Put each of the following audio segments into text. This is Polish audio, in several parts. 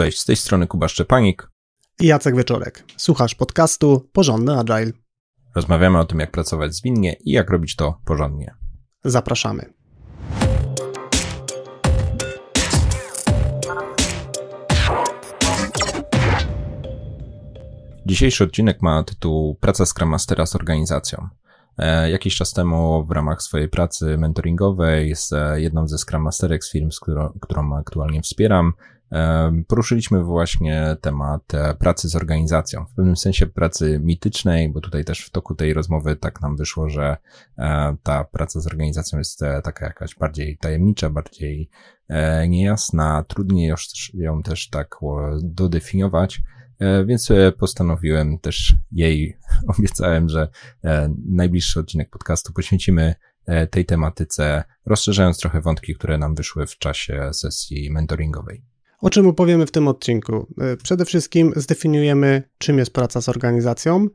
Cześć, z tej strony Kuba Szczepanik i Jacek Wieczorek. Słuchasz podcastu Porządny Agile. Rozmawiamy o tym, jak pracować zwinnie i jak robić to porządnie. Zapraszamy. Dzisiejszy odcinek ma tytuł Praca Scrum Mastera z organizacją. E, jakiś czas temu w ramach swojej pracy mentoringowej z e, jedną ze Scrum Masterek z firm, z którą, którą aktualnie wspieram, poruszyliśmy właśnie temat pracy z organizacją. W pewnym sensie pracy mitycznej, bo tutaj też w toku tej rozmowy tak nam wyszło, że ta praca z organizacją jest taka jakaś bardziej tajemnicza, bardziej niejasna, trudniej ją też tak dodefiniować. E, więc postanowiłem też jej, obiecałem, że e, najbliższy odcinek podcastu poświęcimy e, tej tematyce, rozszerzając trochę wątki, które nam wyszły w czasie sesji mentoringowej. O czym opowiemy w tym odcinku? Przede wszystkim zdefiniujemy, czym jest praca z organizacją,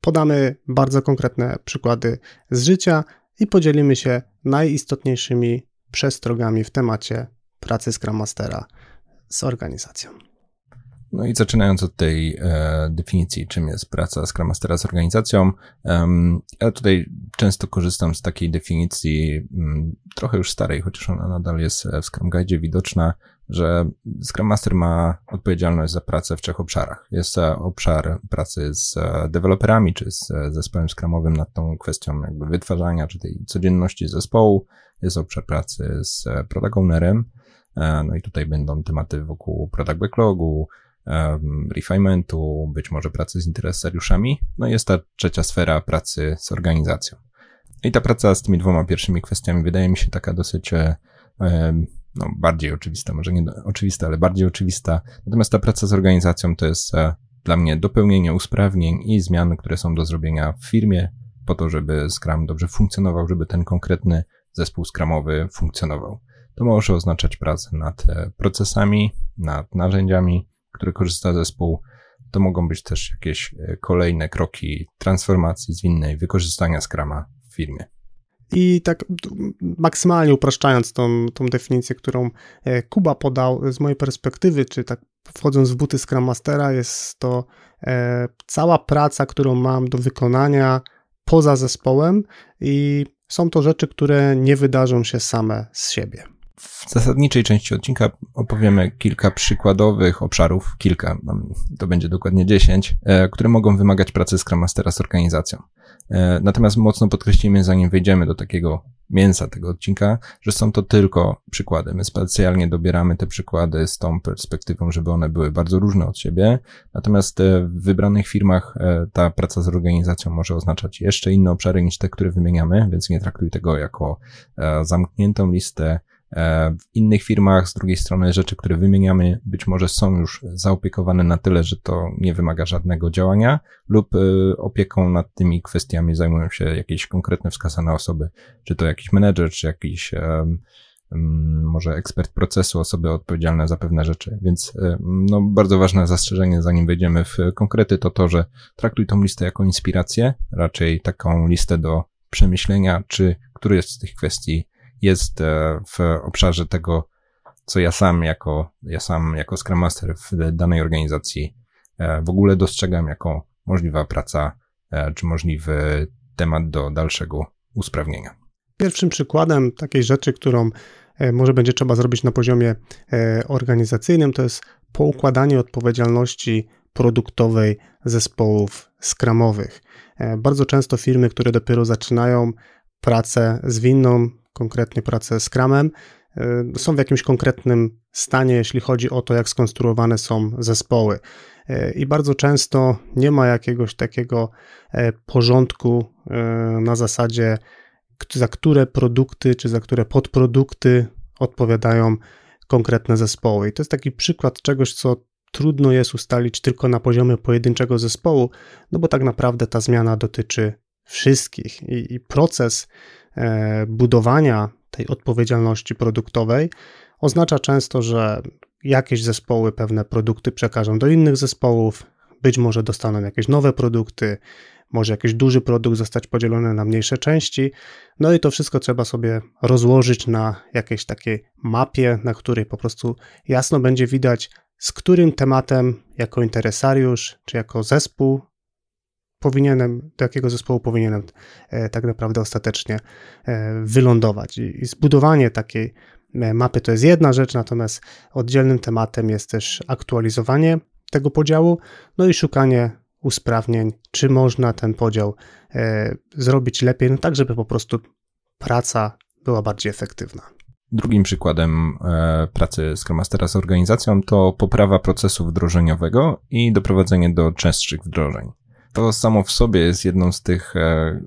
podamy bardzo konkretne przykłady z życia i podzielimy się najistotniejszymi przestrogami w temacie pracy Scrum Mastera z organizacją. No i zaczynając od tej e, definicji, czym jest praca Scrum Mastera z organizacją, um, ja tutaj często korzystam z takiej definicji, um, trochę już starej, chociaż ona nadal jest w Scrum Guide widoczna, że Scrum Master ma odpowiedzialność za pracę w trzech obszarach. Jest obszar pracy z deweloperami, czy z zespołem Scrumowym nad tą kwestią jakby wytwarzania, czy tej codzienności zespołu. Jest obszar pracy z product ownerem, e, no i tutaj będą tematy wokół product backlogu, refinementu, być może pracy z interesariuszami. No i jest ta trzecia sfera pracy z organizacją. I ta praca z tymi dwoma pierwszymi kwestiami wydaje mi się taka dosyć e, no, bardziej oczywista, może nie oczywista, ale bardziej oczywista. Natomiast ta praca z organizacją to jest e, dla mnie dopełnienie usprawnień i zmian, które są do zrobienia w firmie, po to, żeby Scrum dobrze funkcjonował, żeby ten konkretny zespół Scrumowy funkcjonował. To może oznaczać pracę nad e, procesami, nad narzędziami, które korzysta zespół, to mogą być też jakieś e, kolejne kroki transformacji zwinnej, wykorzystania Scrama w firmie. I tak maksymalnie upraszczając tą, tą definicję, którą e, Kuba podał, z mojej perspektywy, czy tak wchodząc w buty Scrum Mastera, jest to e, cała praca, którą mam do wykonania poza zespołem i są to rzeczy, które nie wydarzą się same z siebie. W zasadniczej części odcinka opowiemy kilka przykładowych obszarów, kilka, to będzie dokładnie dziesięć, e, które mogą wymagać pracy Scrum Mastera z organizacją. E, natomiast mocno podkreślimy, zanim wejdziemy do takiego mięsa tego odcinka, że są to tylko przykłady. My specjalnie dobieramy te przykłady z tą perspektywą, żeby one były bardzo różne od siebie. Natomiast e, w wybranych firmach ta praca z organizacją może oznaczać jeszcze inne obszary niż te, które wymieniamy, więc nie traktuj tego jako zamkniętą listę w innych firmach, z drugiej strony, rzeczy, które wymieniamy, być może są już zaopiekowane na tyle, że to nie wymaga żadnego działania, lub e, opieką nad tymi kwestiami zajmują się jakieś konkretne wskazane osoby, czy to jakiś menedżer, czy jakiś może ekspert procesu, osoby odpowiedzialne za pewne rzeczy. Więc e, no, bardzo ważne zastrzeżenie, zanim wejdziemy w konkrety, to to, że traktuj tą listę jako inspirację, raczej taką listę do przemyślenia, czy który jest z tych kwestii jest e, w obszarze tego, co ja sam jako, ja sam jako Scrum Master w danej organizacji e, w ogóle dostrzegam jako możliwa praca, e, czy możliwy temat do dalszego usprawnienia. Pierwszym przykładem takiej rzeczy, którą może będzie trzeba zrobić na poziomie organizacyjnym, to jest poukładanie odpowiedzialności produktowej zespołów skramowych. Bardzo często firmy, które dopiero zaczynają pracę zwinną, konkretnie pracę z Scrumem, y, są w jakimś konkretnym stanie, jeśli chodzi o to, jak skonstruowane są zespoły. Y, I bardzo często nie ma jakiegoś takiego e, porządku e, na zasadzie, za które produkty czy za które podprodukty odpowiadają konkretne zespoły. I to jest taki przykład czegoś, co trudno jest ustalić tylko na poziomie pojedynczego zespołu, no bo tak naprawdę ta zmiana dotyczy wszystkich i, i proces E, budowania tej odpowiedzialności produktowej oznacza często, że jakieś zespoły pewne produkty przekażą do innych zespołów, być może dostaną jakieś nowe produkty, może jakiś duży produkt zostać podzielony na mniejsze części. No i to wszystko trzeba sobie rozłożyć na jakiejś takiej mapie, na której po prostu jasno będzie widać, z którym tematem jako interesariusz czy jako zespół powinienem, do jakiego zespołu powinienem e, tak naprawdę ostatecznie e, wylądować. I zbudowanie takiej e, mapy to jest jedna rzecz, natomiast oddzielnym tematem jest też aktualizowanie tego podziału, no i szukanie usprawnień, czy można ten podział zrobić lepiej, no tak, żeby po prostu praca była bardziej efektywna. Drugim przykładem pracy Scrum Mastera z organizacją to poprawa procesu wdrożeniowego i doprowadzenie do częstszych wdrożeń to samo w sobie jest jedną z tych e,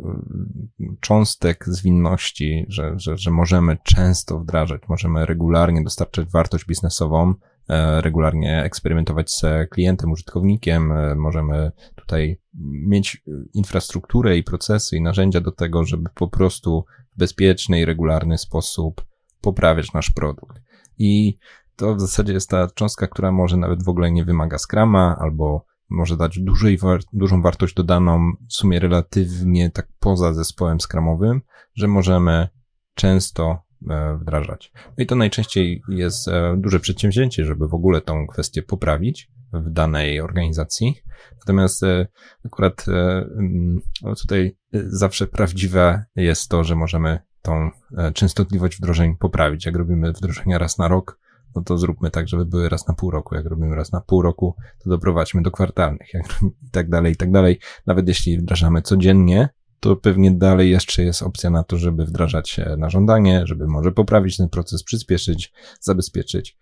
cząstek zwinności, że, że, że możemy często wdrażać, możemy regularnie dostarczać wartość biznesową, e, regularnie eksperymentować z klientem, użytkownikiem, e, możemy tutaj mieć infrastrukturę i procesy i narzędzia do tego, żeby po prostu w bezpieczny i regularny sposób poprawiać nasz produkt. I to w zasadzie jest ta cząstka, która może nawet w ogóle nie wymaga skrama albo może dać dużej, dużą wartość dodaną w sumie relatywnie tak poza zespołem skramowym, że możemy często e, wdrażać. No i to najczęściej jest e, duże przedsięwzięcie, żeby w ogóle tą kwestię poprawić w danej organizacji. Natomiast e, akurat mm, no tutaj zawsze prawdziwe jest to, że możemy tą częstotliwość wdrożeń poprawić. Jak robimy wdrożenia raz na rok, no to zróbmy tak, żeby były raz na pół roku. Jak robimy raz na pół roku, to doprowadźmy do kwartalnych, jak, i tak dalej, i tak dalej. Nawet jeśli wdrażamy codziennie, to pewnie dalej jeszcze jest opcja na to, żeby wdrażać na żądanie, żeby może poprawić ten proces, przyspieszyć, zabezpieczyć.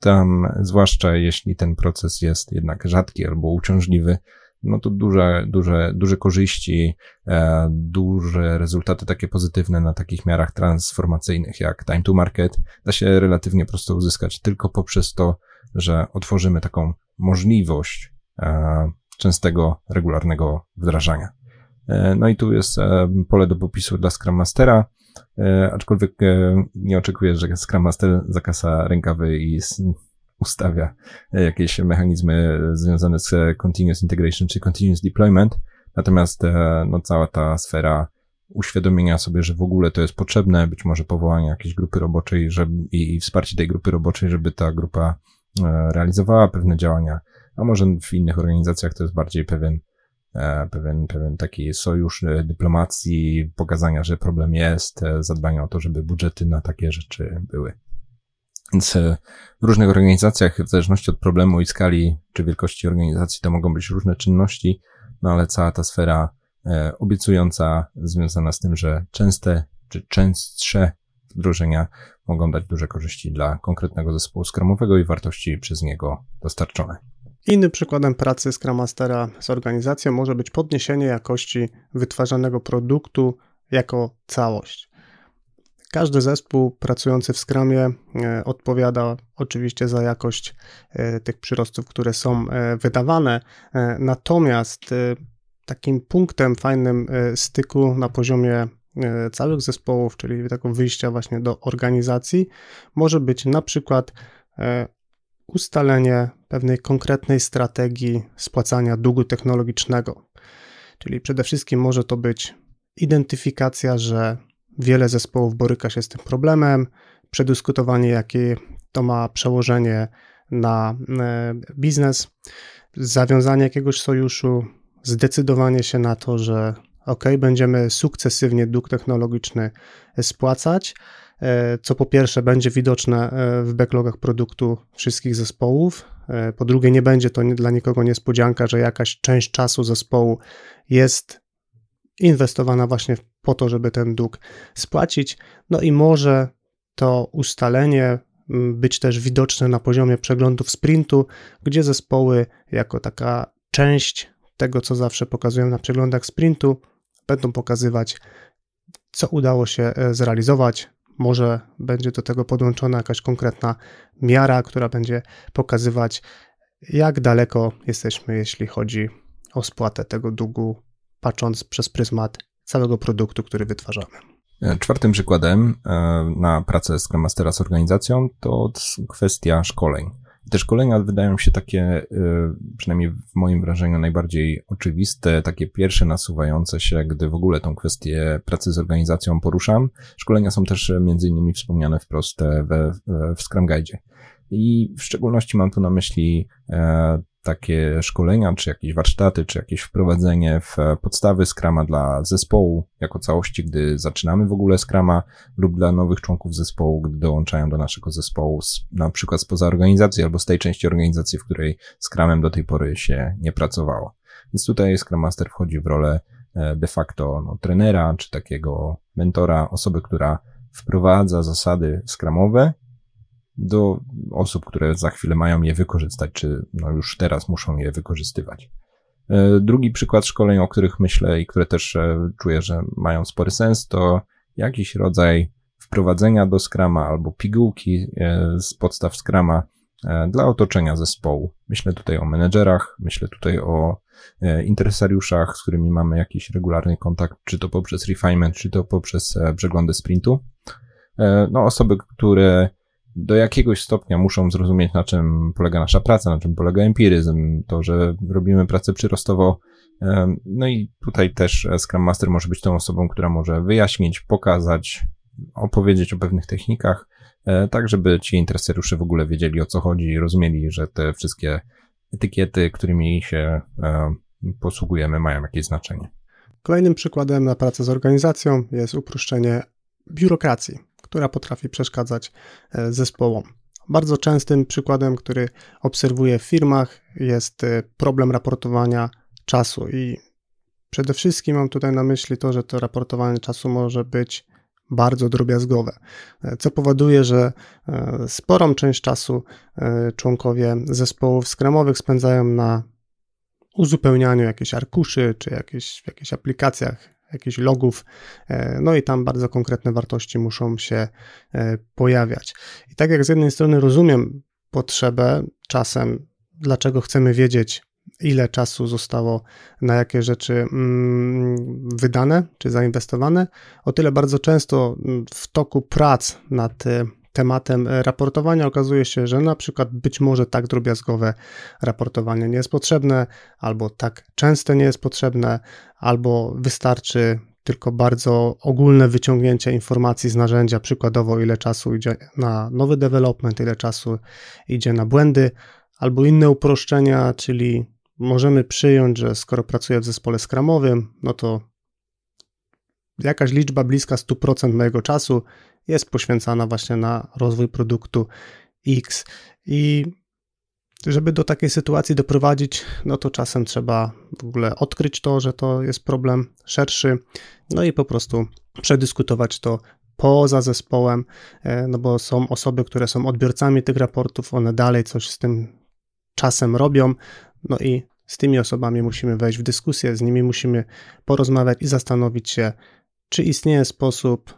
Tam, zwłaszcza jeśli ten proces jest jednak rzadki albo uciążliwy, no to duże, duże, duże korzyści, e, duże rezultaty takie pozytywne na takich miarach transformacyjnych jak time to market da się relatywnie prosto uzyskać tylko poprzez to, że otworzymy taką możliwość e, częstego, regularnego wdrażania. E, no i tu jest pole do popisu dla Scrum Mastera, aczkolwiek nie oczekuję, że Scrum Master zakasa rękawy i ustawia jakieś mechanizmy związane z continuous integration czy continuous deployment. Natomiast e, no, cała ta sfera uświadomienia sobie, że w ogóle to jest potrzebne, być może powołanie jakiejś grupy roboczej żeby, i, i wsparcie tej grupy roboczej, żeby ta grupa e, realizowała pewne działania, a może w innych organizacjach to jest bardziej pewien, e, pewien, pewien taki sojusz dyplomacji, pokazania, że problem jest, zadbania o to, żeby budżety na takie rzeczy były. Więc e, w różnych organizacjach, w zależności od problemu i skali czy wielkości organizacji, to mogą być różne czynności, no ale cała ta sfera e, obiecująca, związana z tym, że częste czy częstsze wdrożenia mogą dać duże korzyści dla konkretnego zespołu skramowego i wartości przez niego dostarczone. Innym przykładem pracy Scrum Mastera z organizacją może być podniesienie jakości wytwarzanego produktu jako całość. Każdy zespół pracujący w Scrumie e, odpowiada oczywiście za jakość e, tych przyrostów, które są e, wydawane. Natomiast takim punktem fajnym styku na poziomie całych zespołów, czyli takiego wyjścia właśnie do organizacji, może być na przykład ustalenie pewnej konkretnej strategii spłacania długu technologicznego. Czyli przede wszystkim może to być identyfikacja, że Wiele zespołów boryka się z tym problemem, przedyskutowanie, jakie to ma przełożenie na e, biznes, zawiązanie jakiegoś sojuszu, zdecydowanie się na to, że ok, będziemy sukcesywnie dług technologiczny spłacać, e, co po pierwsze będzie widoczne e, w backlogach produktu wszystkich zespołów, po drugie nie będzie to dla nikogo niespodzianka, że jakaś część czasu zespołu jest inwestowana właśnie po to, żeby ten dług spłacić. No i może to ustalenie mm, być też widoczne na poziomie przeglądów sprintu, gdzie zespoły jako taka część tego, co zawsze pokazują na przeglądach sprintu, będą pokazywać, co udało się e, zrealizować. Może będzie do tego podłączona jakaś konkretna miara, która będzie pokazywać, jak daleko jesteśmy, jeśli chodzi o spłatę tego długu patrząc przez pryzmat całego produktu, który wytwarzamy. Czwartym przykładem e, na pracę Scrum Mastera z organizacją to kwestia szkoleń. Te szkolenia wydają się takie, e, przynajmniej w moim wrażeniu, najbardziej oczywiste, takie pierwsze nasuwające się, gdy w ogóle tą kwestię pracy z organizacją poruszam. Szkolenia są też między innymi wspomniane wprost we, w Scrum Guide. I w szczególności mam tu na myśli e, takie szkolenia, czy jakieś warsztaty, czy jakieś wprowadzenie w podstawy Scrama dla zespołu jako całości, gdy zaczynamy w ogóle Scrama lub dla nowych członków zespołu, gdy dołączają do naszego zespołu, z, na przykład spoza organizacji albo z tej części organizacji, w której Scrumem do tej pory się nie pracowało. Więc tutaj Scrum Master wchodzi w rolę e, de facto no, trenera, czy takiego mentora, osoby, która wprowadza zasady skramowe do osób, które za chwilę mają je wykorzystać, czy no już teraz muszą je wykorzystywać. E, drugi przykład szkoleń, o których myślę i które też e, czuję, że mają spory sens, to jakiś rodzaj wprowadzenia do Scrama albo pigułki e, z podstaw Scrama dla otoczenia zespołu. Myślę tutaj o menedżerach, myślę tutaj o interesariuszach, z którymi mamy jakiś regularny kontakt, czy to poprzez refinement, czy to poprzez przeglądy sprintu. No, osoby, które do jakiegoś stopnia muszą zrozumieć, na czym polega nasza praca, na czym polega empiryzm, to, że robimy pracę przyrostowo. No i tutaj też Scrum Master może być tą osobą, która może wyjaśnić, pokazać, opowiedzieć o pewnych technikach, e, tak żeby ci interesariusze w ogóle wiedzieli o co chodzi i rozumieli, że te wszystkie etykiety, którymi się e, posługujemy, mają jakieś znaczenie. Kolejnym przykładem na pracę z organizacją jest uproszczenie biurokracji która potrafi przeszkadzać e, zespołom. Bardzo częstym przykładem, który obserwuję w firmach, jest e, problem raportowania czasu. I przede wszystkim mam tutaj na myśli to, że to raportowanie czasu może być bardzo drobiazgowe, e, co powoduje, że sporą część czasu członkowie zespołów skramowych spędzają na uzupełnianiu jakichś arkuszy czy jakieś, w jakichś aplikacjach jakichś logów, e, no i tam bardzo konkretne wartości muszą się e, pojawiać. I tak jak z jednej strony rozumiem potrzebę czasem, dlaczego chcemy wiedzieć, ile czasu zostało na jakie rzeczy mm, wydane czy zainwestowane, o tyle bardzo często mm, w toku prac nad e, tematem raportowania. Okazuje się, że na przykład być może tak drobiazgowe raportowanie nie jest potrzebne, albo tak częste nie jest potrzebne, albo wystarczy tylko bardzo ogólne wyciągnięcie informacji z narzędzia, przykładowo ile czasu idzie na nowy development, ile czasu idzie na błędy, albo inne uproszczenia, czyli możemy przyjąć, że skoro pracuję w zespole skramowym, no to jakaś liczba bliska 100% mojego czasu jest poświęcana właśnie na rozwój produktu X. I żeby do takiej sytuacji doprowadzić, no to czasem trzeba w ogóle odkryć to, że to jest problem szerszy, no i po prostu przedyskutować to poza zespołem, e, no bo są osoby, które są odbiorcami tych raportów, one dalej coś z tym czasem robią, no i z tymi osobami musimy wejść w dyskusję, z nimi musimy porozmawiać i zastanowić się, czy istnieje sposób,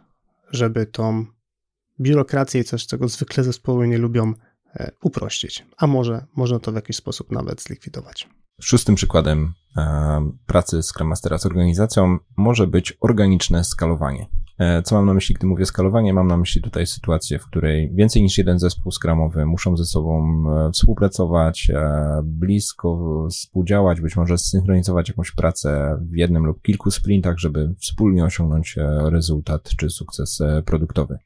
żeby tą biurokrację i coś, czego zwykle zespoły nie lubią, e, uprościć, a może można to w jakiś sposób nawet zlikwidować. Szóstym przykładem e, pracy Scrum Mastera z organizacją może być organiczne skalowanie. E, co mam na myśli, gdy mówię skalowanie? Mam na myśli tutaj sytuację, w której więcej niż jeden zespół skramowy muszą ze sobą współpracować, blisko współdziałać, być może zsynchronizować jakąś pracę w jednym lub kilku sprintach, żeby wspólnie osiągnąć rezultat czy sukces produktowy.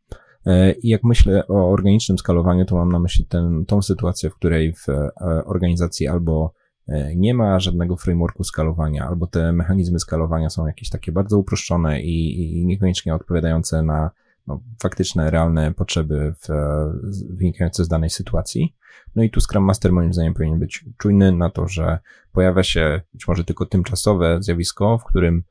E, I jak myślę o organicznym skalowaniu, to mam na myśli tę, sytuację, w której w e, organizacji albo e, nie ma żadnego frameworku skalowania, albo te mechanizmy skalowania są jakieś takie bardzo uproszczone i, i niekoniecznie odpowiadające na no, faktyczne, realne potrzeby w, wynikające z danej sytuacji. No i tu Scrum Master moim zdaniem powinien być czujny na to, że pojawia się być może tylko tymczasowe zjawisko, w którym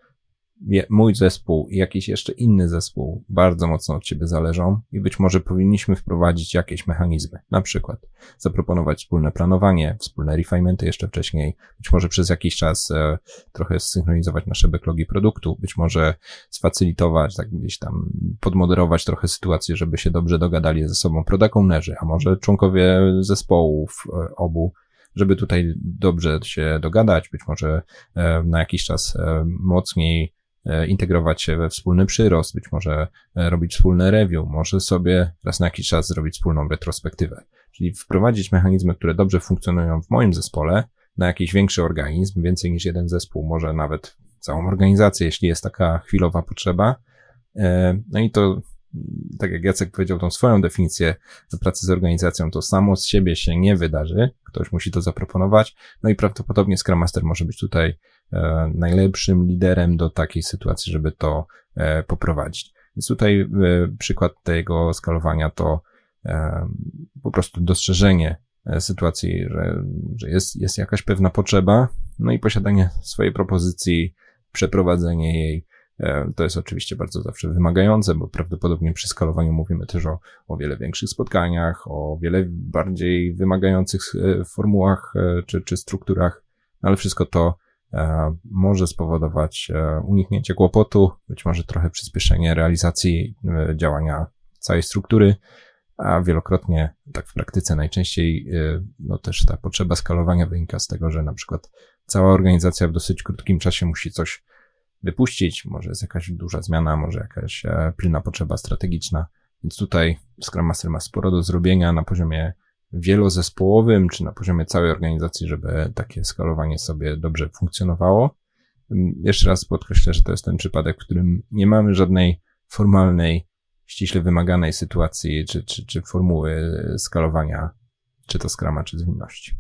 mój zespół i jakiś jeszcze inny zespół bardzo mocno od ciebie zależą i być może powinniśmy wprowadzić jakieś mechanizmy. Na przykład zaproponować wspólne planowanie, wspólne refinementy jeszcze wcześniej, być może przez jakiś czas e, trochę zsynchronizować nasze backlogi produktu, być może sfacylitować, tak gdzieś tam podmoderować trochę sytuację, żeby się dobrze dogadali ze sobą product a może członkowie zespołów e, obu żeby tutaj dobrze się dogadać, być może e, na jakiś czas e, mocniej integrować się we wspólny przyrost, być może e, robić wspólne review, może sobie raz na jakiś czas zrobić wspólną retrospektywę. Czyli wprowadzić mechanizmy, które dobrze funkcjonują w moim zespole na jakiś większy organizm, więcej niż jeden zespół, może nawet całą organizację, jeśli jest taka chwilowa potrzeba. E, no i to tak jak Jacek powiedział, tą swoją definicję pracy z organizacją, to samo z siebie się nie wydarzy. Ktoś musi to zaproponować. No i prawdopodobnie Scrum Master może być tutaj e, najlepszym liderem do takiej sytuacji, żeby to e, poprowadzić. Więc tutaj e, przykład tego skalowania to e, po prostu dostrzeżenie e, sytuacji, że, że jest, jest jakaś pewna potrzeba, no i posiadanie swojej propozycji, przeprowadzenie jej, E, to jest oczywiście bardzo zawsze wymagające, bo prawdopodobnie przy skalowaniu mówimy też o, o wiele większych spotkaniach, o wiele bardziej wymagających e, formułach e, czy, czy strukturach, ale wszystko to może spowodować uniknięcie kłopotu, być może trochę przyspieszenie realizacji działania całej struktury, a wielokrotnie, tak w praktyce najczęściej, no też ta potrzeba skalowania wynika z tego, że na przykład cała organizacja w dosyć krótkim czasie musi coś wypuścić, może jest jakaś duża zmiana, może jakaś e, pilna potrzeba strategiczna. Więc tutaj Scrum Master ma sporo do zrobienia na poziomie wielozespołowym, czy na poziomie całej organizacji, żeby takie skalowanie sobie dobrze funkcjonowało. Mm, jeszcze raz podkreślę, że to jest ten przypadek, w którym nie mamy żadnej formalnej, ściśle wymaganej sytuacji, czy, czy, czy formuły skalowania, czy to Scrama, czy zwinności.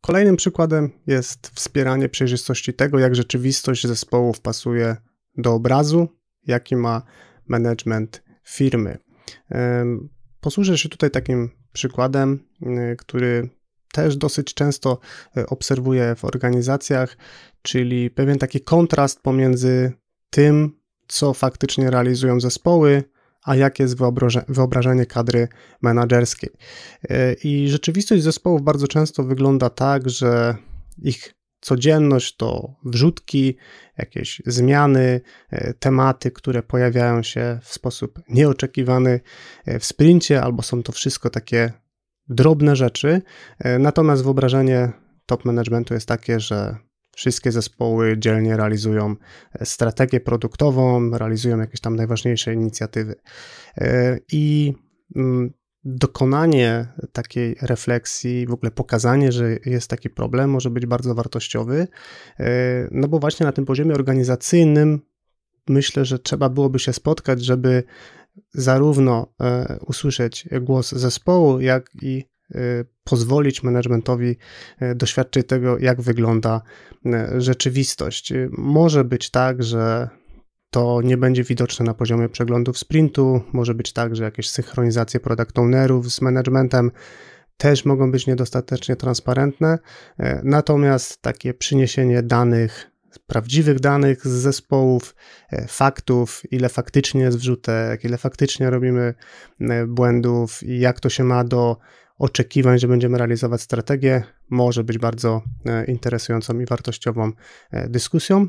Kolejnym przykładem jest wspieranie przejrzystości tego, jak rzeczywistość zespołów pasuje do obrazu, jaki ma management firmy. Posłużę się tutaj takim przykładem, y, który też dosyć często y, obserwuję w organizacjach, czyli pewien taki kontrast pomiędzy tym, co faktycznie realizują zespoły, a jakie jest wyobrażenie kadry menedżerskiej. E, I rzeczywistość zespołów bardzo często wygląda tak, że ich codzienność to wrzutki, jakieś zmiany, e, tematy, które pojawiają się w sposób nieoczekiwany e, w sprincie, albo są to wszystko takie drobne rzeczy. Natomiast wyobrażenie top managementu jest takie, że Wszystkie zespoły dzielnie realizują e, strategię produktową, realizują jakieś tam najważniejsze inicjatywy. E, I mm, dokonanie takiej refleksji, w ogóle pokazanie, że jest taki problem, może być bardzo wartościowy, e, no bo właśnie na tym poziomie organizacyjnym myślę, że trzeba byłoby się spotkać, żeby zarówno usłyszeć głos zespołu, jak i Y, pozwolić managementowi doświadczyć tego, jak wygląda rzeczywistość. Może być tak, że to nie będzie widoczne na poziomie przeglądów sprintu, może być tak, że jakieś synchronizacje product ownerów z managementem też mogą być niedostatecznie transparentne, natomiast takie przyniesienie danych prawdziwych danych z zespołów, faktów, ile faktycznie jest wrzutek, ile faktycznie robimy błędów i jak to się ma do oczekiwań, że będziemy realizować strategię, może być bardzo e, interesującą i wartościową e, dyskusją.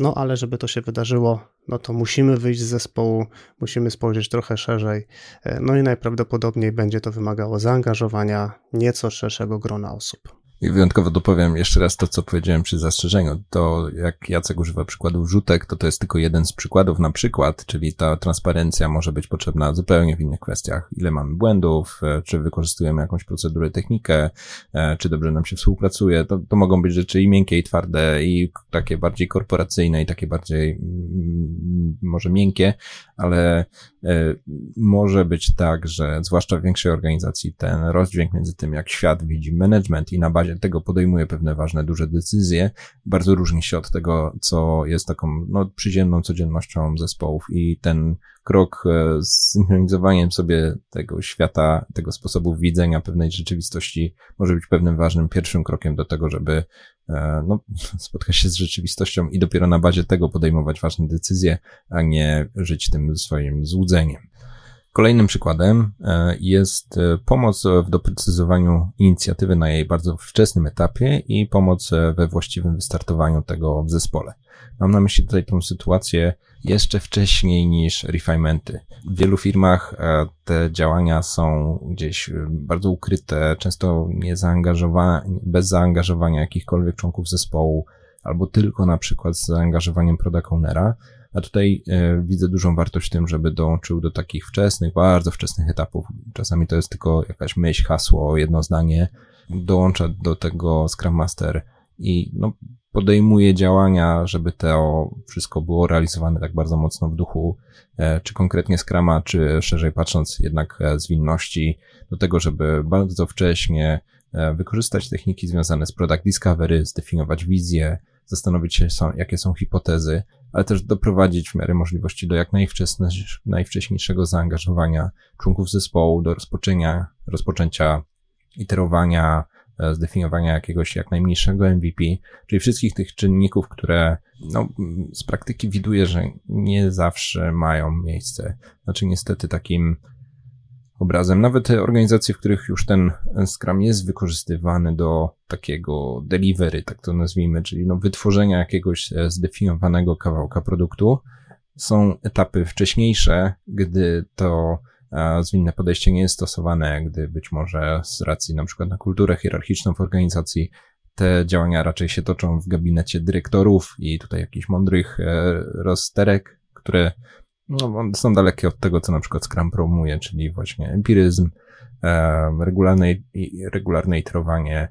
No ale żeby to się wydarzyło, no to musimy wyjść z zespołu, musimy spojrzeć trochę szerzej, e, no i najprawdopodobniej będzie to wymagało zaangażowania nieco szerszego grona osób. I wyjątkowo dopowiem jeszcze raz to, co powiedziałem przy zastrzeżeniu. To jak Jacek używa przykładu wrzutek, to to jest tylko jeden z przykładów na przykład, czyli ta transparencja może być potrzebna zupełnie w innych kwestiach. Ile mamy błędów, e, czy wykorzystujemy jakąś procedurę, technikę, e, czy dobrze nam się współpracuje. To, to mogą być rzeczy i miękkie, i twarde, i takie bardziej korporacyjne, i takie bardziej mm, może miękkie, ale e, może być tak, że zwłaszcza w większej organizacji ten rozdźwięk między tym, jak świat widzi management i na bazie tego podejmuje pewne ważne, duże decyzje, bardzo różni się od tego, co jest taką no, przyziemną codziennością zespołów i ten krok e, z synchronizowaniem sobie tego świata, tego sposobu widzenia pewnej rzeczywistości może być pewnym ważnym pierwszym krokiem do tego, żeby e, no, spotkać się z rzeczywistością i dopiero na bazie tego podejmować ważne decyzje, a nie żyć tym swoim złudzeniem. Kolejnym przykładem e, jest e, pomoc w doprecyzowaniu inicjatywy na jej bardzo wczesnym etapie i pomoc e, we właściwym wystartowaniu tego w zespole. Mam na myśli tutaj tą sytuację jeszcze wcześniej niż refinementy. W wielu firmach te działania są gdzieś bardzo ukryte, często nie bez zaangażowania jakichkolwiek członków zespołu, albo tylko na przykład z zaangażowaniem product ownera, a tutaj e, widzę dużą wartość w tym, żeby dołączył do takich wczesnych, bardzo wczesnych etapów. Czasami to jest tylko jakaś myśl, hasło, jedno zdanie. Dołącza do tego Scrum Master i no, podejmuje działania, żeby to wszystko było realizowane tak bardzo mocno w duchu, e, czy konkretnie Scrama, czy szerzej patrząc jednak e, zwinności, do tego, żeby bardzo wcześnie wykorzystać techniki związane z product discovery, zdefiniować wizję, zastanowić się, jakie są hipotezy, ale też doprowadzić w miarę możliwości do jak najwcześniejszego zaangażowania członków zespołu, do rozpoczęcia, rozpoczęcia iterowania, E, zdefiniowania jakiegoś jak najmniejszego MVP, czyli wszystkich tych czynników, które no, z praktyki widuję, że nie zawsze mają miejsce. Znaczy niestety takim obrazem. Nawet organizacje, w których już ten Scrum jest wykorzystywany do takiego delivery, tak to nazwijmy, czyli no wytworzenia jakiegoś e, zdefiniowanego kawałka produktu, są etapy wcześniejsze, gdy to zwinne podejście nie jest stosowane, gdy być może z racji na przykład na kulturę hierarchiczną w organizacji te działania raczej się toczą w gabinecie dyrektorów i tutaj jakichś mądrych e, rozterek, które no, są dalekie od tego, co na przykład Scrum promuje, czyli właśnie empiryzm, e, regularne, regularne iterowanie,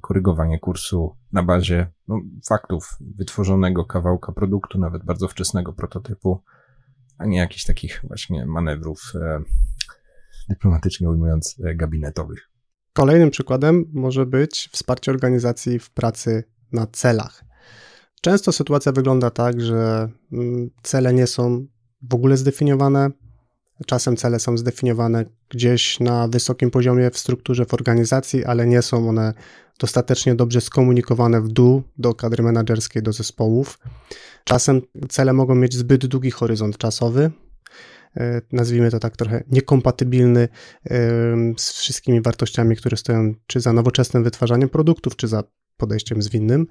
korygowanie kursu na bazie no, faktów wytworzonego kawałka produktu, nawet bardzo wczesnego prototypu, a nie jakichś takich właśnie manewrów, e, dyplomatycznie ujmując, e, gabinetowych. Kolejnym przykładem może być wsparcie organizacji w pracy na celach. Często sytuacja wygląda tak, że mm, cele nie są w ogóle zdefiniowane. Czasem cele są zdefiniowane gdzieś na wysokim poziomie w strukturze w organizacji, ale nie są one dostatecznie dobrze skomunikowane w dół do kadry menedżerskiej, do zespołów. Czasem cele mogą mieć zbyt długi horyzont czasowy, e, nazwijmy to tak trochę niekompatybilny z wszystkimi wartościami, które stoją czy za nowoczesnym wytwarzaniem produktów, czy za podejściem zwinnym.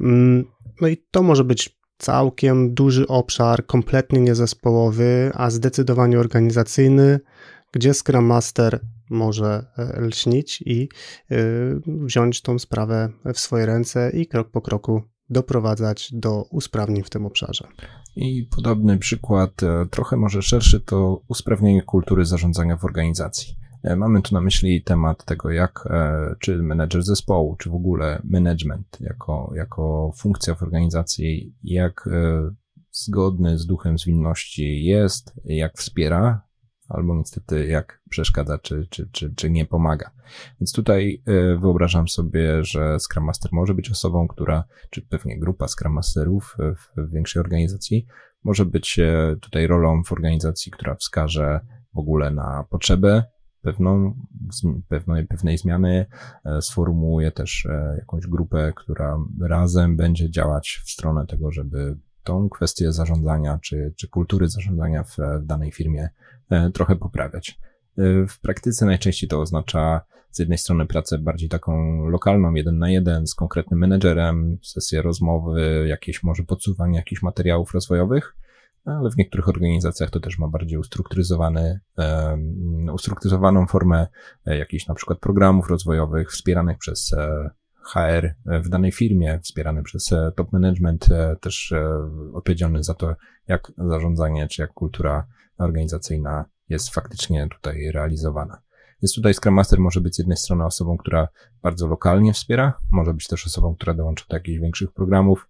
Mm, no i to może być całkiem duży obszar, kompletnie niezespołowy, a zdecydowanie organizacyjny, gdzie Scrum Master może e, lśnić i e, wziąć tą sprawę w swoje ręce i krok po kroku doprowadzać do usprawnień w tym obszarze. I podobny przykład, e, trochę może szerszy, to usprawnienie kultury zarządzania w organizacji. Mamy tu na myśli temat tego, jak czy menedżer zespołu, czy w ogóle management jako, jako funkcja w organizacji, jak zgodny z duchem zwinności jest, jak wspiera albo niestety jak przeszkadza, czy, czy, czy, czy nie pomaga. Więc tutaj e, wyobrażam sobie, że Scrum Master może być osobą, która, czy pewnie grupa Scrum Masterów w większej organizacji, może być e, tutaj rolą w organizacji, która wskaże w ogóle na potrzebę pewną, pewnej, pewnej zmiany, e, sformułuje też jakąś grupę, która razem będzie działać w stronę tego, żeby tą kwestię zarządzania, czy, czy kultury zarządzania w, w danej firmie E, trochę poprawiać. E, w praktyce najczęściej to oznacza z jednej strony pracę bardziej taką lokalną, jeden na jeden z konkretnym menedżerem, sesję rozmowy, jakieś może podsuwanie jakichś materiałów rozwojowych, ale w niektórych organizacjach to też ma bardziej ustrukturyzowany, ustrukturyzowaną formę jakichś na przykład programów rozwojowych wspieranych przez HR w danej firmie, wspierany przez top management, też odpowiedzialny za to, jak zarządzanie czy jak kultura organizacyjna jest faktycznie tutaj realizowana. Jest tutaj Scrum Master może być z jednej strony osobą, która bardzo lokalnie wspiera, może być też osobą, która dołącza do jakichś większych programów,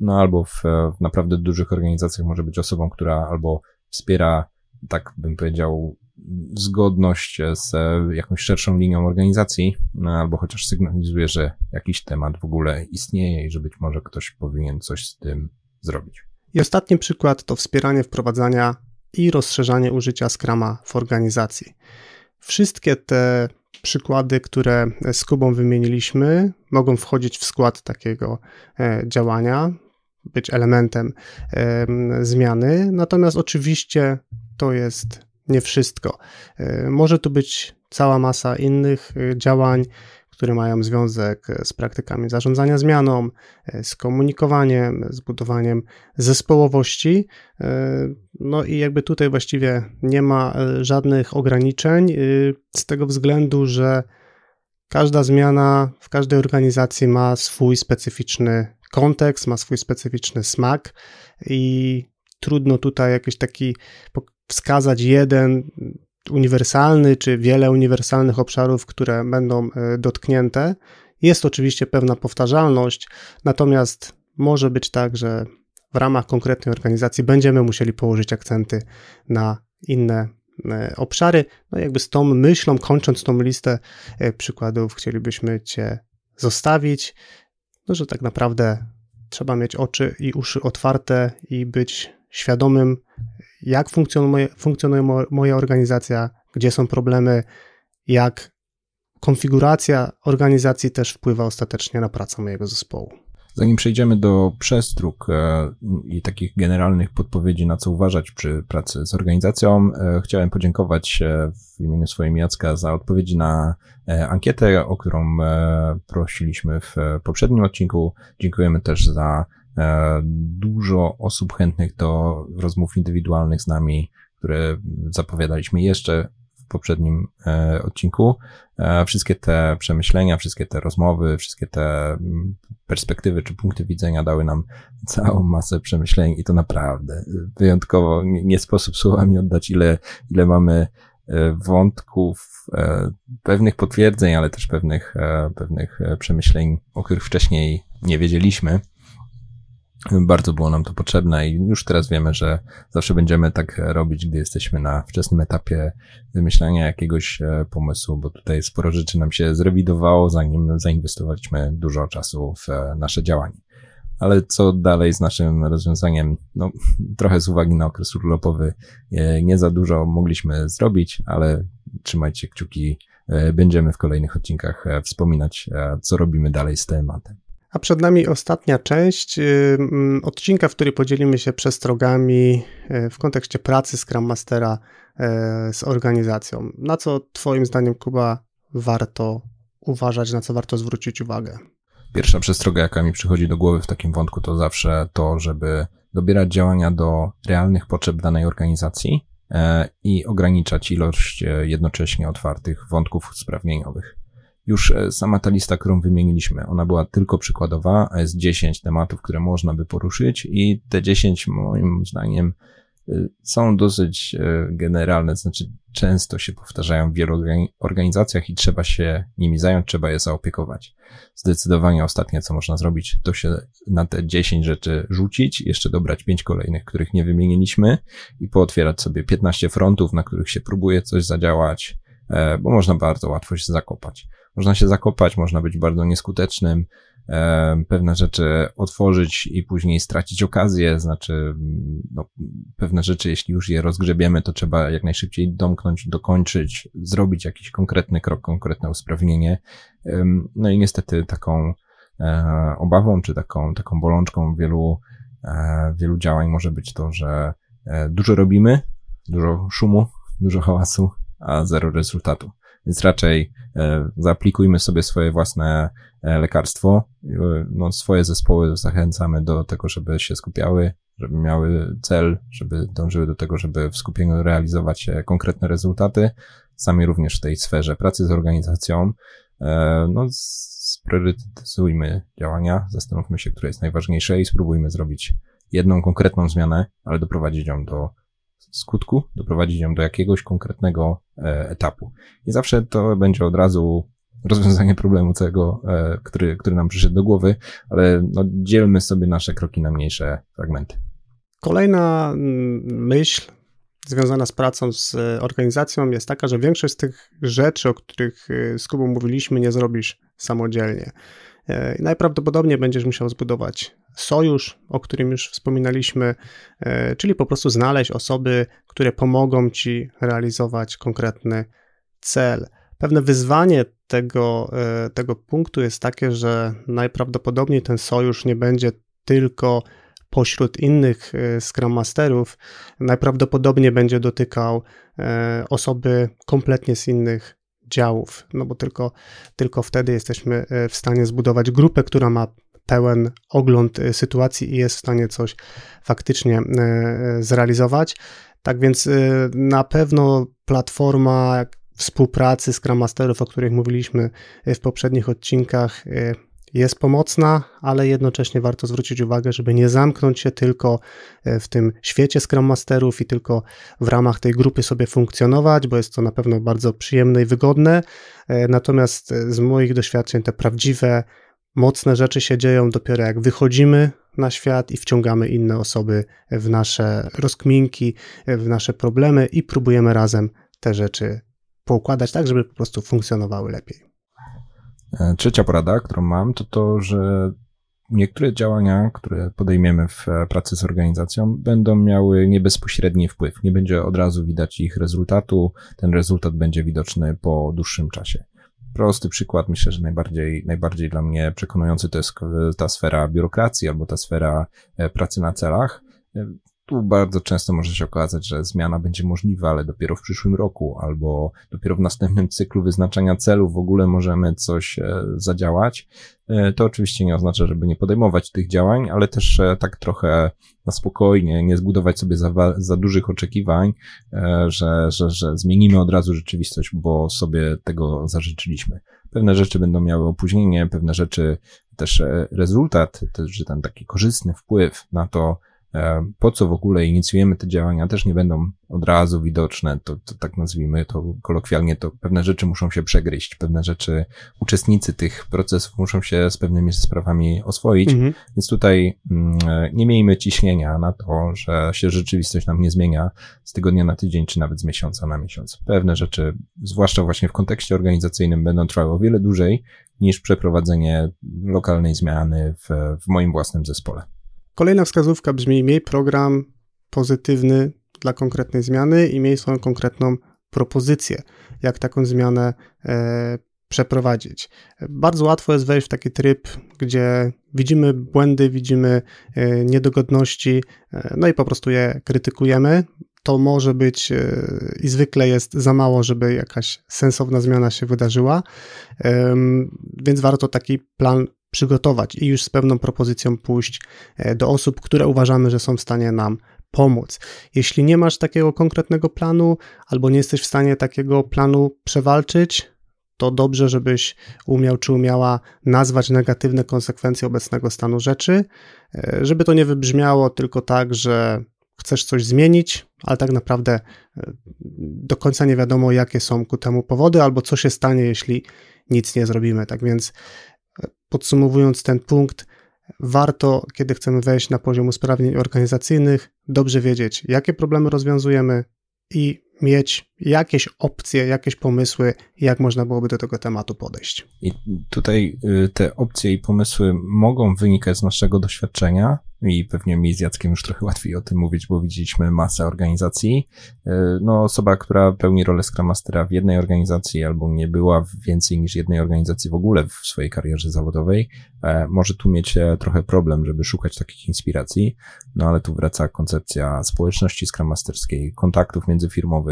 no albo w, w naprawdę dużych organizacjach może być osobą, która albo wspiera, tak bym powiedział, zgodność z jakąś szerszą linią organizacji, no, albo chociaż sygnalizuje, że jakiś temat w ogóle istnieje i że być może ktoś powinien coś z tym zrobić. I ostatni przykład to wspieranie wprowadzania i rozszerzanie użycia Scrama w organizacji. Wszystkie te przykłady, które z Kubą wymieniliśmy, mogą wchodzić w skład takiego e, działania, być elementem zmiany, natomiast oczywiście to jest nie wszystko. E, może tu być cała masa innych e, działań, które mają związek e, z praktykami zarządzania zmianą, z komunikowaniem, z budowaniem zespołowości. No i jakby tutaj właściwie nie ma żadnych ograniczeń, z tego względu, że każda zmiana w każdej organizacji ma swój specyficzny kontekst, ma swój specyficzny smak i trudno tutaj jakiś taki wskazać jeden uniwersalny, czy wiele uniwersalnych obszarów, które będą e, dotknięte. Jest oczywiście pewna powtarzalność, natomiast może być tak, że w ramach konkretnej organizacji będziemy musieli położyć akcenty na inne e, obszary. No jakby z tą myślą, kończąc tą listę e, przykładów, chcielibyśmy Cię zostawić, no że tak naprawdę trzeba mieć oczy i uszy otwarte i być świadomym, jak funkcjonuje, funkcjonuje moja organizacja, gdzie są problemy, jak konfiguracja organizacji też wpływa ostatecznie na pracę mojego zespołu. Zanim przejdziemy do przestróg e, i takich generalnych podpowiedzi, na co uważać przy pracy z organizacją, e, chciałem podziękować e, w imieniu swoim Jacka za odpowiedzi na ankietę, o którą prosiliśmy w poprzednim odcinku. Dziękujemy też za dużo osób chętnych do rozmów indywidualnych z nami, które zapowiadaliśmy jeszcze poprzednim e, odcinku. E, wszystkie te przemyślenia, wszystkie te rozmowy, wszystkie te mm, perspektywy czy punkty widzenia dały nam całą masę przemyśleń i to naprawdę wyjątkowo nie sposób słowami oddać, ile, ile mamy e, wątków, pewnych potwierdzeń, ale też pewnych, pewnych przemyśleń, o których wcześniej nie wiedzieliśmy. Bardzo było nam to potrzebne i już teraz wiemy, że zawsze będziemy tak robić, gdy jesteśmy na wczesnym etapie wymyślania jakiegoś e, pomysłu, bo tutaj sporo rzeczy nam się zrewidowało, zanim zainwestowaliśmy dużo czasu w e, nasze działanie. Ale co dalej z naszym rozwiązaniem? No, trochę z uwagi na okres urlopowy e, nie za dużo mogliśmy zrobić, ale trzymajcie kciuki, będziemy w kolejnych odcinkach wspominać, co robimy dalej z tematem. A przed nami ostatnia część y, mm, odcinka, w której podzielimy się przestrogami y, w kontekście pracy Scrum Mastera y, z organizacją. Na co Twoim zdaniem, Kuba, warto uważać, na co warto zwrócić uwagę? Pierwsza przestroga, jaka mi przychodzi do głowy w takim wątku, to zawsze to, żeby dobierać działania do realnych potrzeb danej organizacji i ograniczać ilość jednocześnie otwartych wątków usprawnieniowych już e, sama ta lista, którą wymieniliśmy, ona była tylko przykładowa, a jest 10 tematów, które można by poruszyć i te 10 moim zdaniem e, są dosyć e, generalne, znaczy często się powtarzają w wielu organizacjach i trzeba się nimi zająć, trzeba je zaopiekować. Zdecydowanie ostatnie, co można zrobić, to się na te 10 rzeczy rzucić, jeszcze dobrać 5 kolejnych, których nie wymieniliśmy i pootwierać sobie 15 frontów, na których się próbuje coś zadziałać, bo można bardzo łatwo się zakopać można się zakopać, można być bardzo nieskutecznym, e, pewne rzeczy otworzyć i później stracić okazję, znaczy no, pewne rzeczy, jeśli już je rozgrzebiemy, to trzeba jak najszybciej domknąć, dokończyć, zrobić jakiś konkretny krok, konkretne usprawnienie. No i niestety taką e, obawą, czy taką, taką bolączką wielu, e, wielu działań może być to, że dużo robimy, dużo szumu, dużo hałasu, a zero rezultatu. Więc raczej e, zaaplikujmy sobie swoje własne e, lekarstwo. E, no, swoje zespoły zachęcamy do tego, żeby się skupiały, żeby miały cel, żeby dążyły do tego, żeby w skupieniu realizować konkretne rezultaty. Sami również w tej sferze pracy z organizacją. No, spriorytetyzujmy działania, zastanówmy się, które jest najważniejsze i spróbujmy zrobić jedną konkretną zmianę, ale doprowadzić ją do skutku, doprowadzić ją do jakiegoś konkretnego e, etapu. I zawsze to będzie od razu rozwiązanie problemu całego, e, który, który nam przyszedł do głowy, ale no, dzielmy sobie nasze kroki na mniejsze fragmenty. Kolejna mm, myśl związana z pracą z organizacją jest taka, że większość z tych rzeczy, o których e, z Kubą mówiliśmy, nie zrobisz samodzielnie. Najprawdopodobniej będziesz musiał zbudować sojusz, o którym już wspominaliśmy, e, czyli po prostu znaleźć osoby, które pomogą ci realizować konkretny cel. Pewne wyzwanie tego, e, tego punktu jest takie, że najprawdopodobniej ten sojusz nie będzie tylko pośród innych e, Scrum Masterów, najprawdopodobniej będzie dotykał osoby kompletnie z innych działów, no bo tylko, tylko wtedy jesteśmy w stanie zbudować grupę, która ma pełen ogląd y, sytuacji i jest w stanie coś faktycznie y, zrealizować. Tak więc na pewno platforma współpracy Scrum Masterów, o których mówiliśmy w poprzednich odcinkach, jest pomocna, ale jednocześnie warto zwrócić uwagę, żeby nie zamknąć się tylko e, w tym świecie Scrum Masterów i tylko w ramach tej grupy sobie funkcjonować, bo jest to na pewno bardzo przyjemne i wygodne. E, natomiast e, z moich doświadczeń te prawdziwe, mocne rzeczy się dzieją dopiero jak wychodzimy na świat i wciągamy inne osoby w nasze rozkminki, w nasze problemy i próbujemy razem te rzeczy poukładać tak, żeby po prostu funkcjonowały lepiej. E, trzecia porada, którą mam, to to, że niektóre działania, które podejmiemy w e, pracy z organizacją, będą miały niebezpośredni wpływ. Nie będzie od razu widać ich rezultatu. Ten rezultat będzie widoczny po dłuższym czasie. Prosty przykład, myślę, że najbardziej, najbardziej dla mnie przekonujący to jest ta sfera biurokracji albo ta sfera e, pracy na celach tu bardzo często może się okazać, że zmiana będzie możliwa, ale dopiero w przyszłym roku albo dopiero w następnym cyklu wyznaczania celów w ogóle możemy coś e, zadziałać. E, to oczywiście nie oznacza, żeby nie podejmować tych działań, ale też e, tak trochę na spokojnie, nie zbudować sobie za, za dużych oczekiwań, że, że, że zmienimy od razu rzeczywistość, bo sobie tego zażyczyliśmy. Pewne rzeczy będą miały opóźnienie, pewne rzeczy też rezultat, też ten taki korzystny wpływ na to, po co w ogóle inicjujemy te działania, też nie będą od razu widoczne, to, to tak nazwijmy to kolokwialnie, to pewne rzeczy muszą się przegryźć, pewne rzeczy, uczestnicy tych procesów muszą się z pewnymi sprawami oswoić, mhm. więc tutaj mm, nie miejmy ciśnienia na to, że się rzeczywistość nam nie zmienia z tygodnia na tydzień, czy nawet z miesiąca na miesiąc. Pewne rzeczy, zwłaszcza właśnie w kontekście organizacyjnym, będą trwały o wiele dłużej niż przeprowadzenie lokalnej zmiany w, w moim własnym zespole. Kolejna wskazówka brzmi: miej program pozytywny dla konkretnej zmiany i miej swoją konkretną propozycję, jak taką zmianę e, przeprowadzić. Bardzo łatwo jest wejść w taki tryb, gdzie widzimy błędy, widzimy e, niedogodności, e, no i po prostu je krytykujemy. To może być e, i zwykle jest za mało, żeby jakaś sensowna zmiana się wydarzyła, więc warto taki plan przygotować i już z pewną propozycją pójść e, do osób, które uważamy, że są w stanie nam pomóc. Jeśli nie masz takiego konkretnego planu, albo nie jesteś w stanie takiego planu przewalczyć, to dobrze, żebyś umiał czy umiała nazwać negatywne konsekwencje obecnego stanu rzeczy, e, żeby to nie wybrzmiało tylko tak, że chcesz coś zmienić, ale tak naprawdę e, do końca nie wiadomo, jakie są ku temu powody, albo co się stanie, jeśli nic nie zrobimy. Tak więc Podsumowując ten punkt, warto, kiedy chcemy wejść na poziom usprawnień organizacyjnych, dobrze wiedzieć, jakie problemy rozwiązujemy i mieć jakieś opcje, jakieś pomysły, jak można byłoby do tego tematu podejść. I tutaj y, te opcje i pomysły mogą wynikać z naszego doświadczenia, i pewnie mi z Jackiem już trochę łatwiej o tym mówić, bo widzieliśmy masę organizacji. E, no, osoba, która pełni rolę Scrum Mastera w jednej organizacji albo nie była w więcej niż jednej organizacji w ogóle w swojej karierze zawodowej, e, może tu mieć e, trochę problem, żeby szukać takich inspiracji. No, ale tu wraca koncepcja społeczności Scrum Masterskiej, kontaktów międzyfirmowych,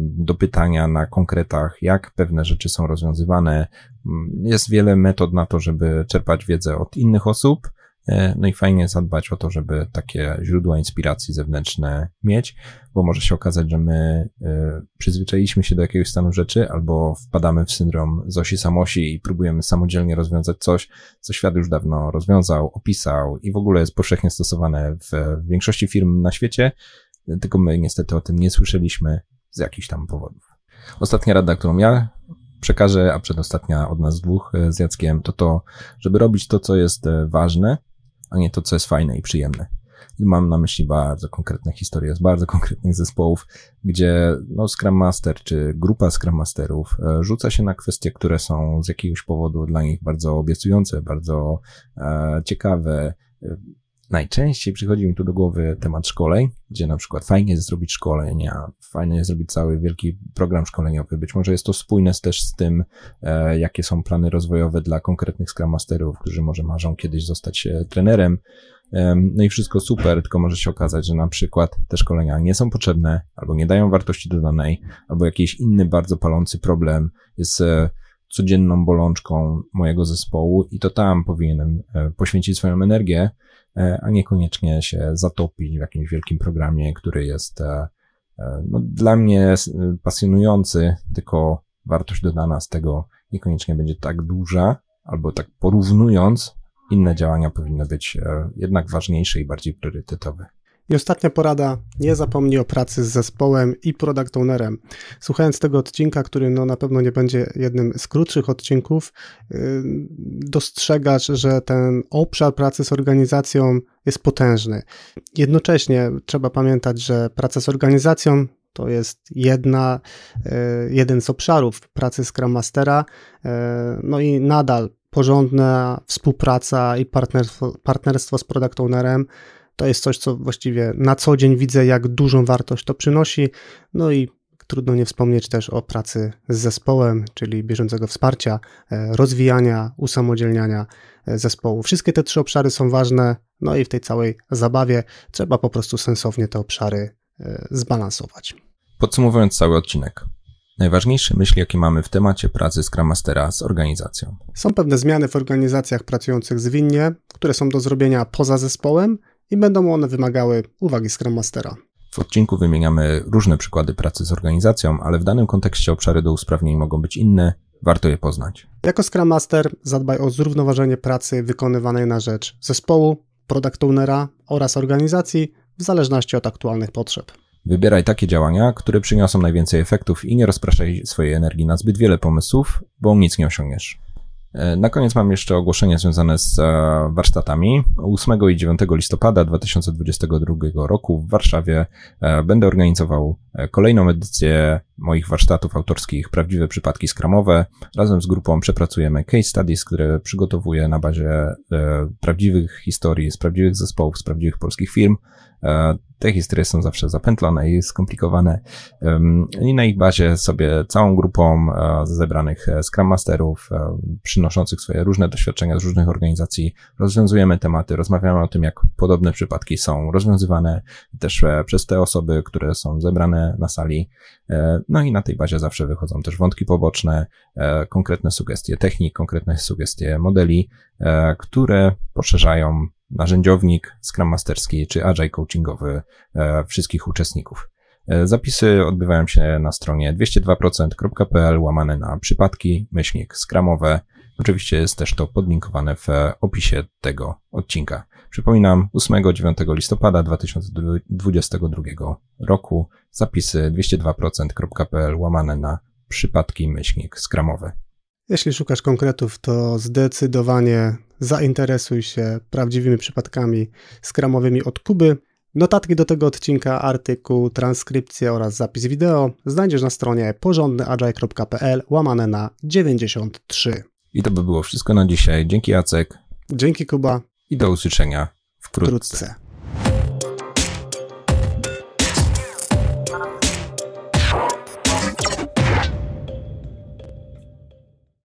do pytania na konkretach, jak pewne rzeczy są rozwiązywane. Mm, jest wiele metod na to, żeby czerpać wiedzę od innych osób, E, no i fajnie zadbać o to, żeby takie źródła inspiracji zewnętrzne mieć, bo może się okazać, że my e, przyzwyczailiśmy się do jakiegoś stanu rzeczy albo wpadamy w syndrom Zosi Samosi i próbujemy samodzielnie rozwiązać coś, co świat już dawno rozwiązał, opisał i w ogóle jest powszechnie stosowane w większości firm na świecie, tylko my niestety o tym nie słyszeliśmy z jakichś tam powodów. Ostatnia rada, którą ja przekażę, a przedostatnia od nas dwóch e, z Jackiem, to to, żeby robić to, co jest ważne, a nie to, co jest fajne i przyjemne. I mam na myśli bardzo konkretne historie z bardzo konkretnych zespołów, gdzie no, Scrum Master czy grupa Scrum Masterów e, rzuca się na kwestie, które są z jakiegoś powodu dla nich bardzo obiecujące, bardzo e, ciekawe. Najczęściej przychodzi mi tu do głowy temat szkoleń, gdzie na przykład fajnie jest zrobić szkolenia, fajnie jest zrobić cały wielki program szkoleniowy. Być może jest to spójne też z tym, e, jakie są plany rozwojowe dla konkretnych Scrum Masterów, którzy może marzą kiedyś zostać e, trenerem. No i wszystko super, tylko może się okazać, że na przykład te szkolenia nie są potrzebne, albo nie dają wartości dodanej, albo jakiś inny bardzo palący problem jest e, codzienną bolączką mojego zespołu i to tam powinienem poświęcić swoją energię, a niekoniecznie się zatopić w jakimś wielkim programie, który jest e, e, no, dla mnie pasjonujący, tylko wartość dodana z tego niekoniecznie będzie tak duża, albo tak porównując, inne działania powinny być e, jednak ważniejsze i bardziej priorytetowe. I ostatnia porada, nie zapomnij o pracy z zespołem i product ownerem. Słuchając tego odcinka, który no na pewno nie będzie jednym z krótszych odcinków, yy, dostrzegasz, że ten obszar pracy z organizacją jest potężny. Jednocześnie trzeba pamiętać, że praca z organizacją to jest jedna, yy, jeden z obszarów pracy Scrum Mastera, yy, no i nadal porządna współpraca i partnerstwo, partnerstwo z product ownerem to jest coś, co właściwie na co dzień widzę, jak dużą wartość to przynosi. No i trudno nie wspomnieć też o pracy z zespołem, czyli bieżącego wsparcia, e, rozwijania, usamodzielniania e, zespołu. Wszystkie te trzy obszary są ważne, no i w tej całej zabawie trzeba po prostu sensownie te obszary e, zbalansować. Podsumowując cały odcinek, najważniejsze myśli, jakie mamy w temacie pracy Scrum Mastera z organizacją. Są pewne zmiany w organizacjach pracujących zwinnie, które są do zrobienia poza zespołem i będą one wymagały uwagi Scrum Mastera. W odcinku wymieniamy różne przykłady pracy z organizacją, ale w danym kontekście obszary do usprawnień mogą być inne, warto je poznać. Jako Scrum Master zadbaj o zrównoważenie pracy wykonywanej na rzecz zespołu, product ownera oraz organizacji w zależności od aktualnych potrzeb. Wybieraj takie działania, które przyniosą najwięcej efektów i nie rozpraszaj swojej energii na zbyt wiele pomysłów, bo nic nie osiągniesz. E, na koniec mam jeszcze ogłoszenie związane z e, warsztatami. 8 i 9 listopada 2022 roku w Warszawie e, będę organizował kolejną edycję moich warsztatów autorskich Prawdziwe Przypadki Skramowe. Razem z grupą przepracujemy case studies, które przygotowuję na bazie prawdziwych historii z prawdziwych zespołów, z prawdziwych polskich firm. Te historie są zawsze zapętlone i skomplikowane i na ich bazie sobie całą grupą zebranych Scrum Masterów przynoszących swoje różne doświadczenia z różnych organizacji rozwiązujemy tematy, rozmawiamy o tym, jak podobne przypadki są rozwiązywane też e, przez te osoby, które są zebrane na sali. E, no i na tej bazie zawsze wychodzą też wątki poboczne, e, konkretne sugestie technik, konkretne sugestie modeli, które poszerzają narzędziownik Scrum Masterski czy Agile Coachingowy wszystkich uczestników. Zapisy odbywają się na stronie 202%.pl łamane na przypadki, myślnik skramowe. Oczywiście jest też to podlinkowane w opisie tego odcinka. Przypominam, 8-9 listopada 2022 roku zapisy 202%.pl łamane na przypadki myślnik skramowe. Jeśli szukasz konkretów, to zdecydowanie zainteresuj się prawdziwymi przypadkami skramowymi od Kuby. Notatki do tego odcinka, artykuł, transkrypcję oraz zapis wideo znajdziesz na stronie porządnyagile.pl łamane na 93. I to by było wszystko na dzisiaj. Dzięki Jacek. Dzięki Kuba. I do usłyszenia wkrótce. wkrótce.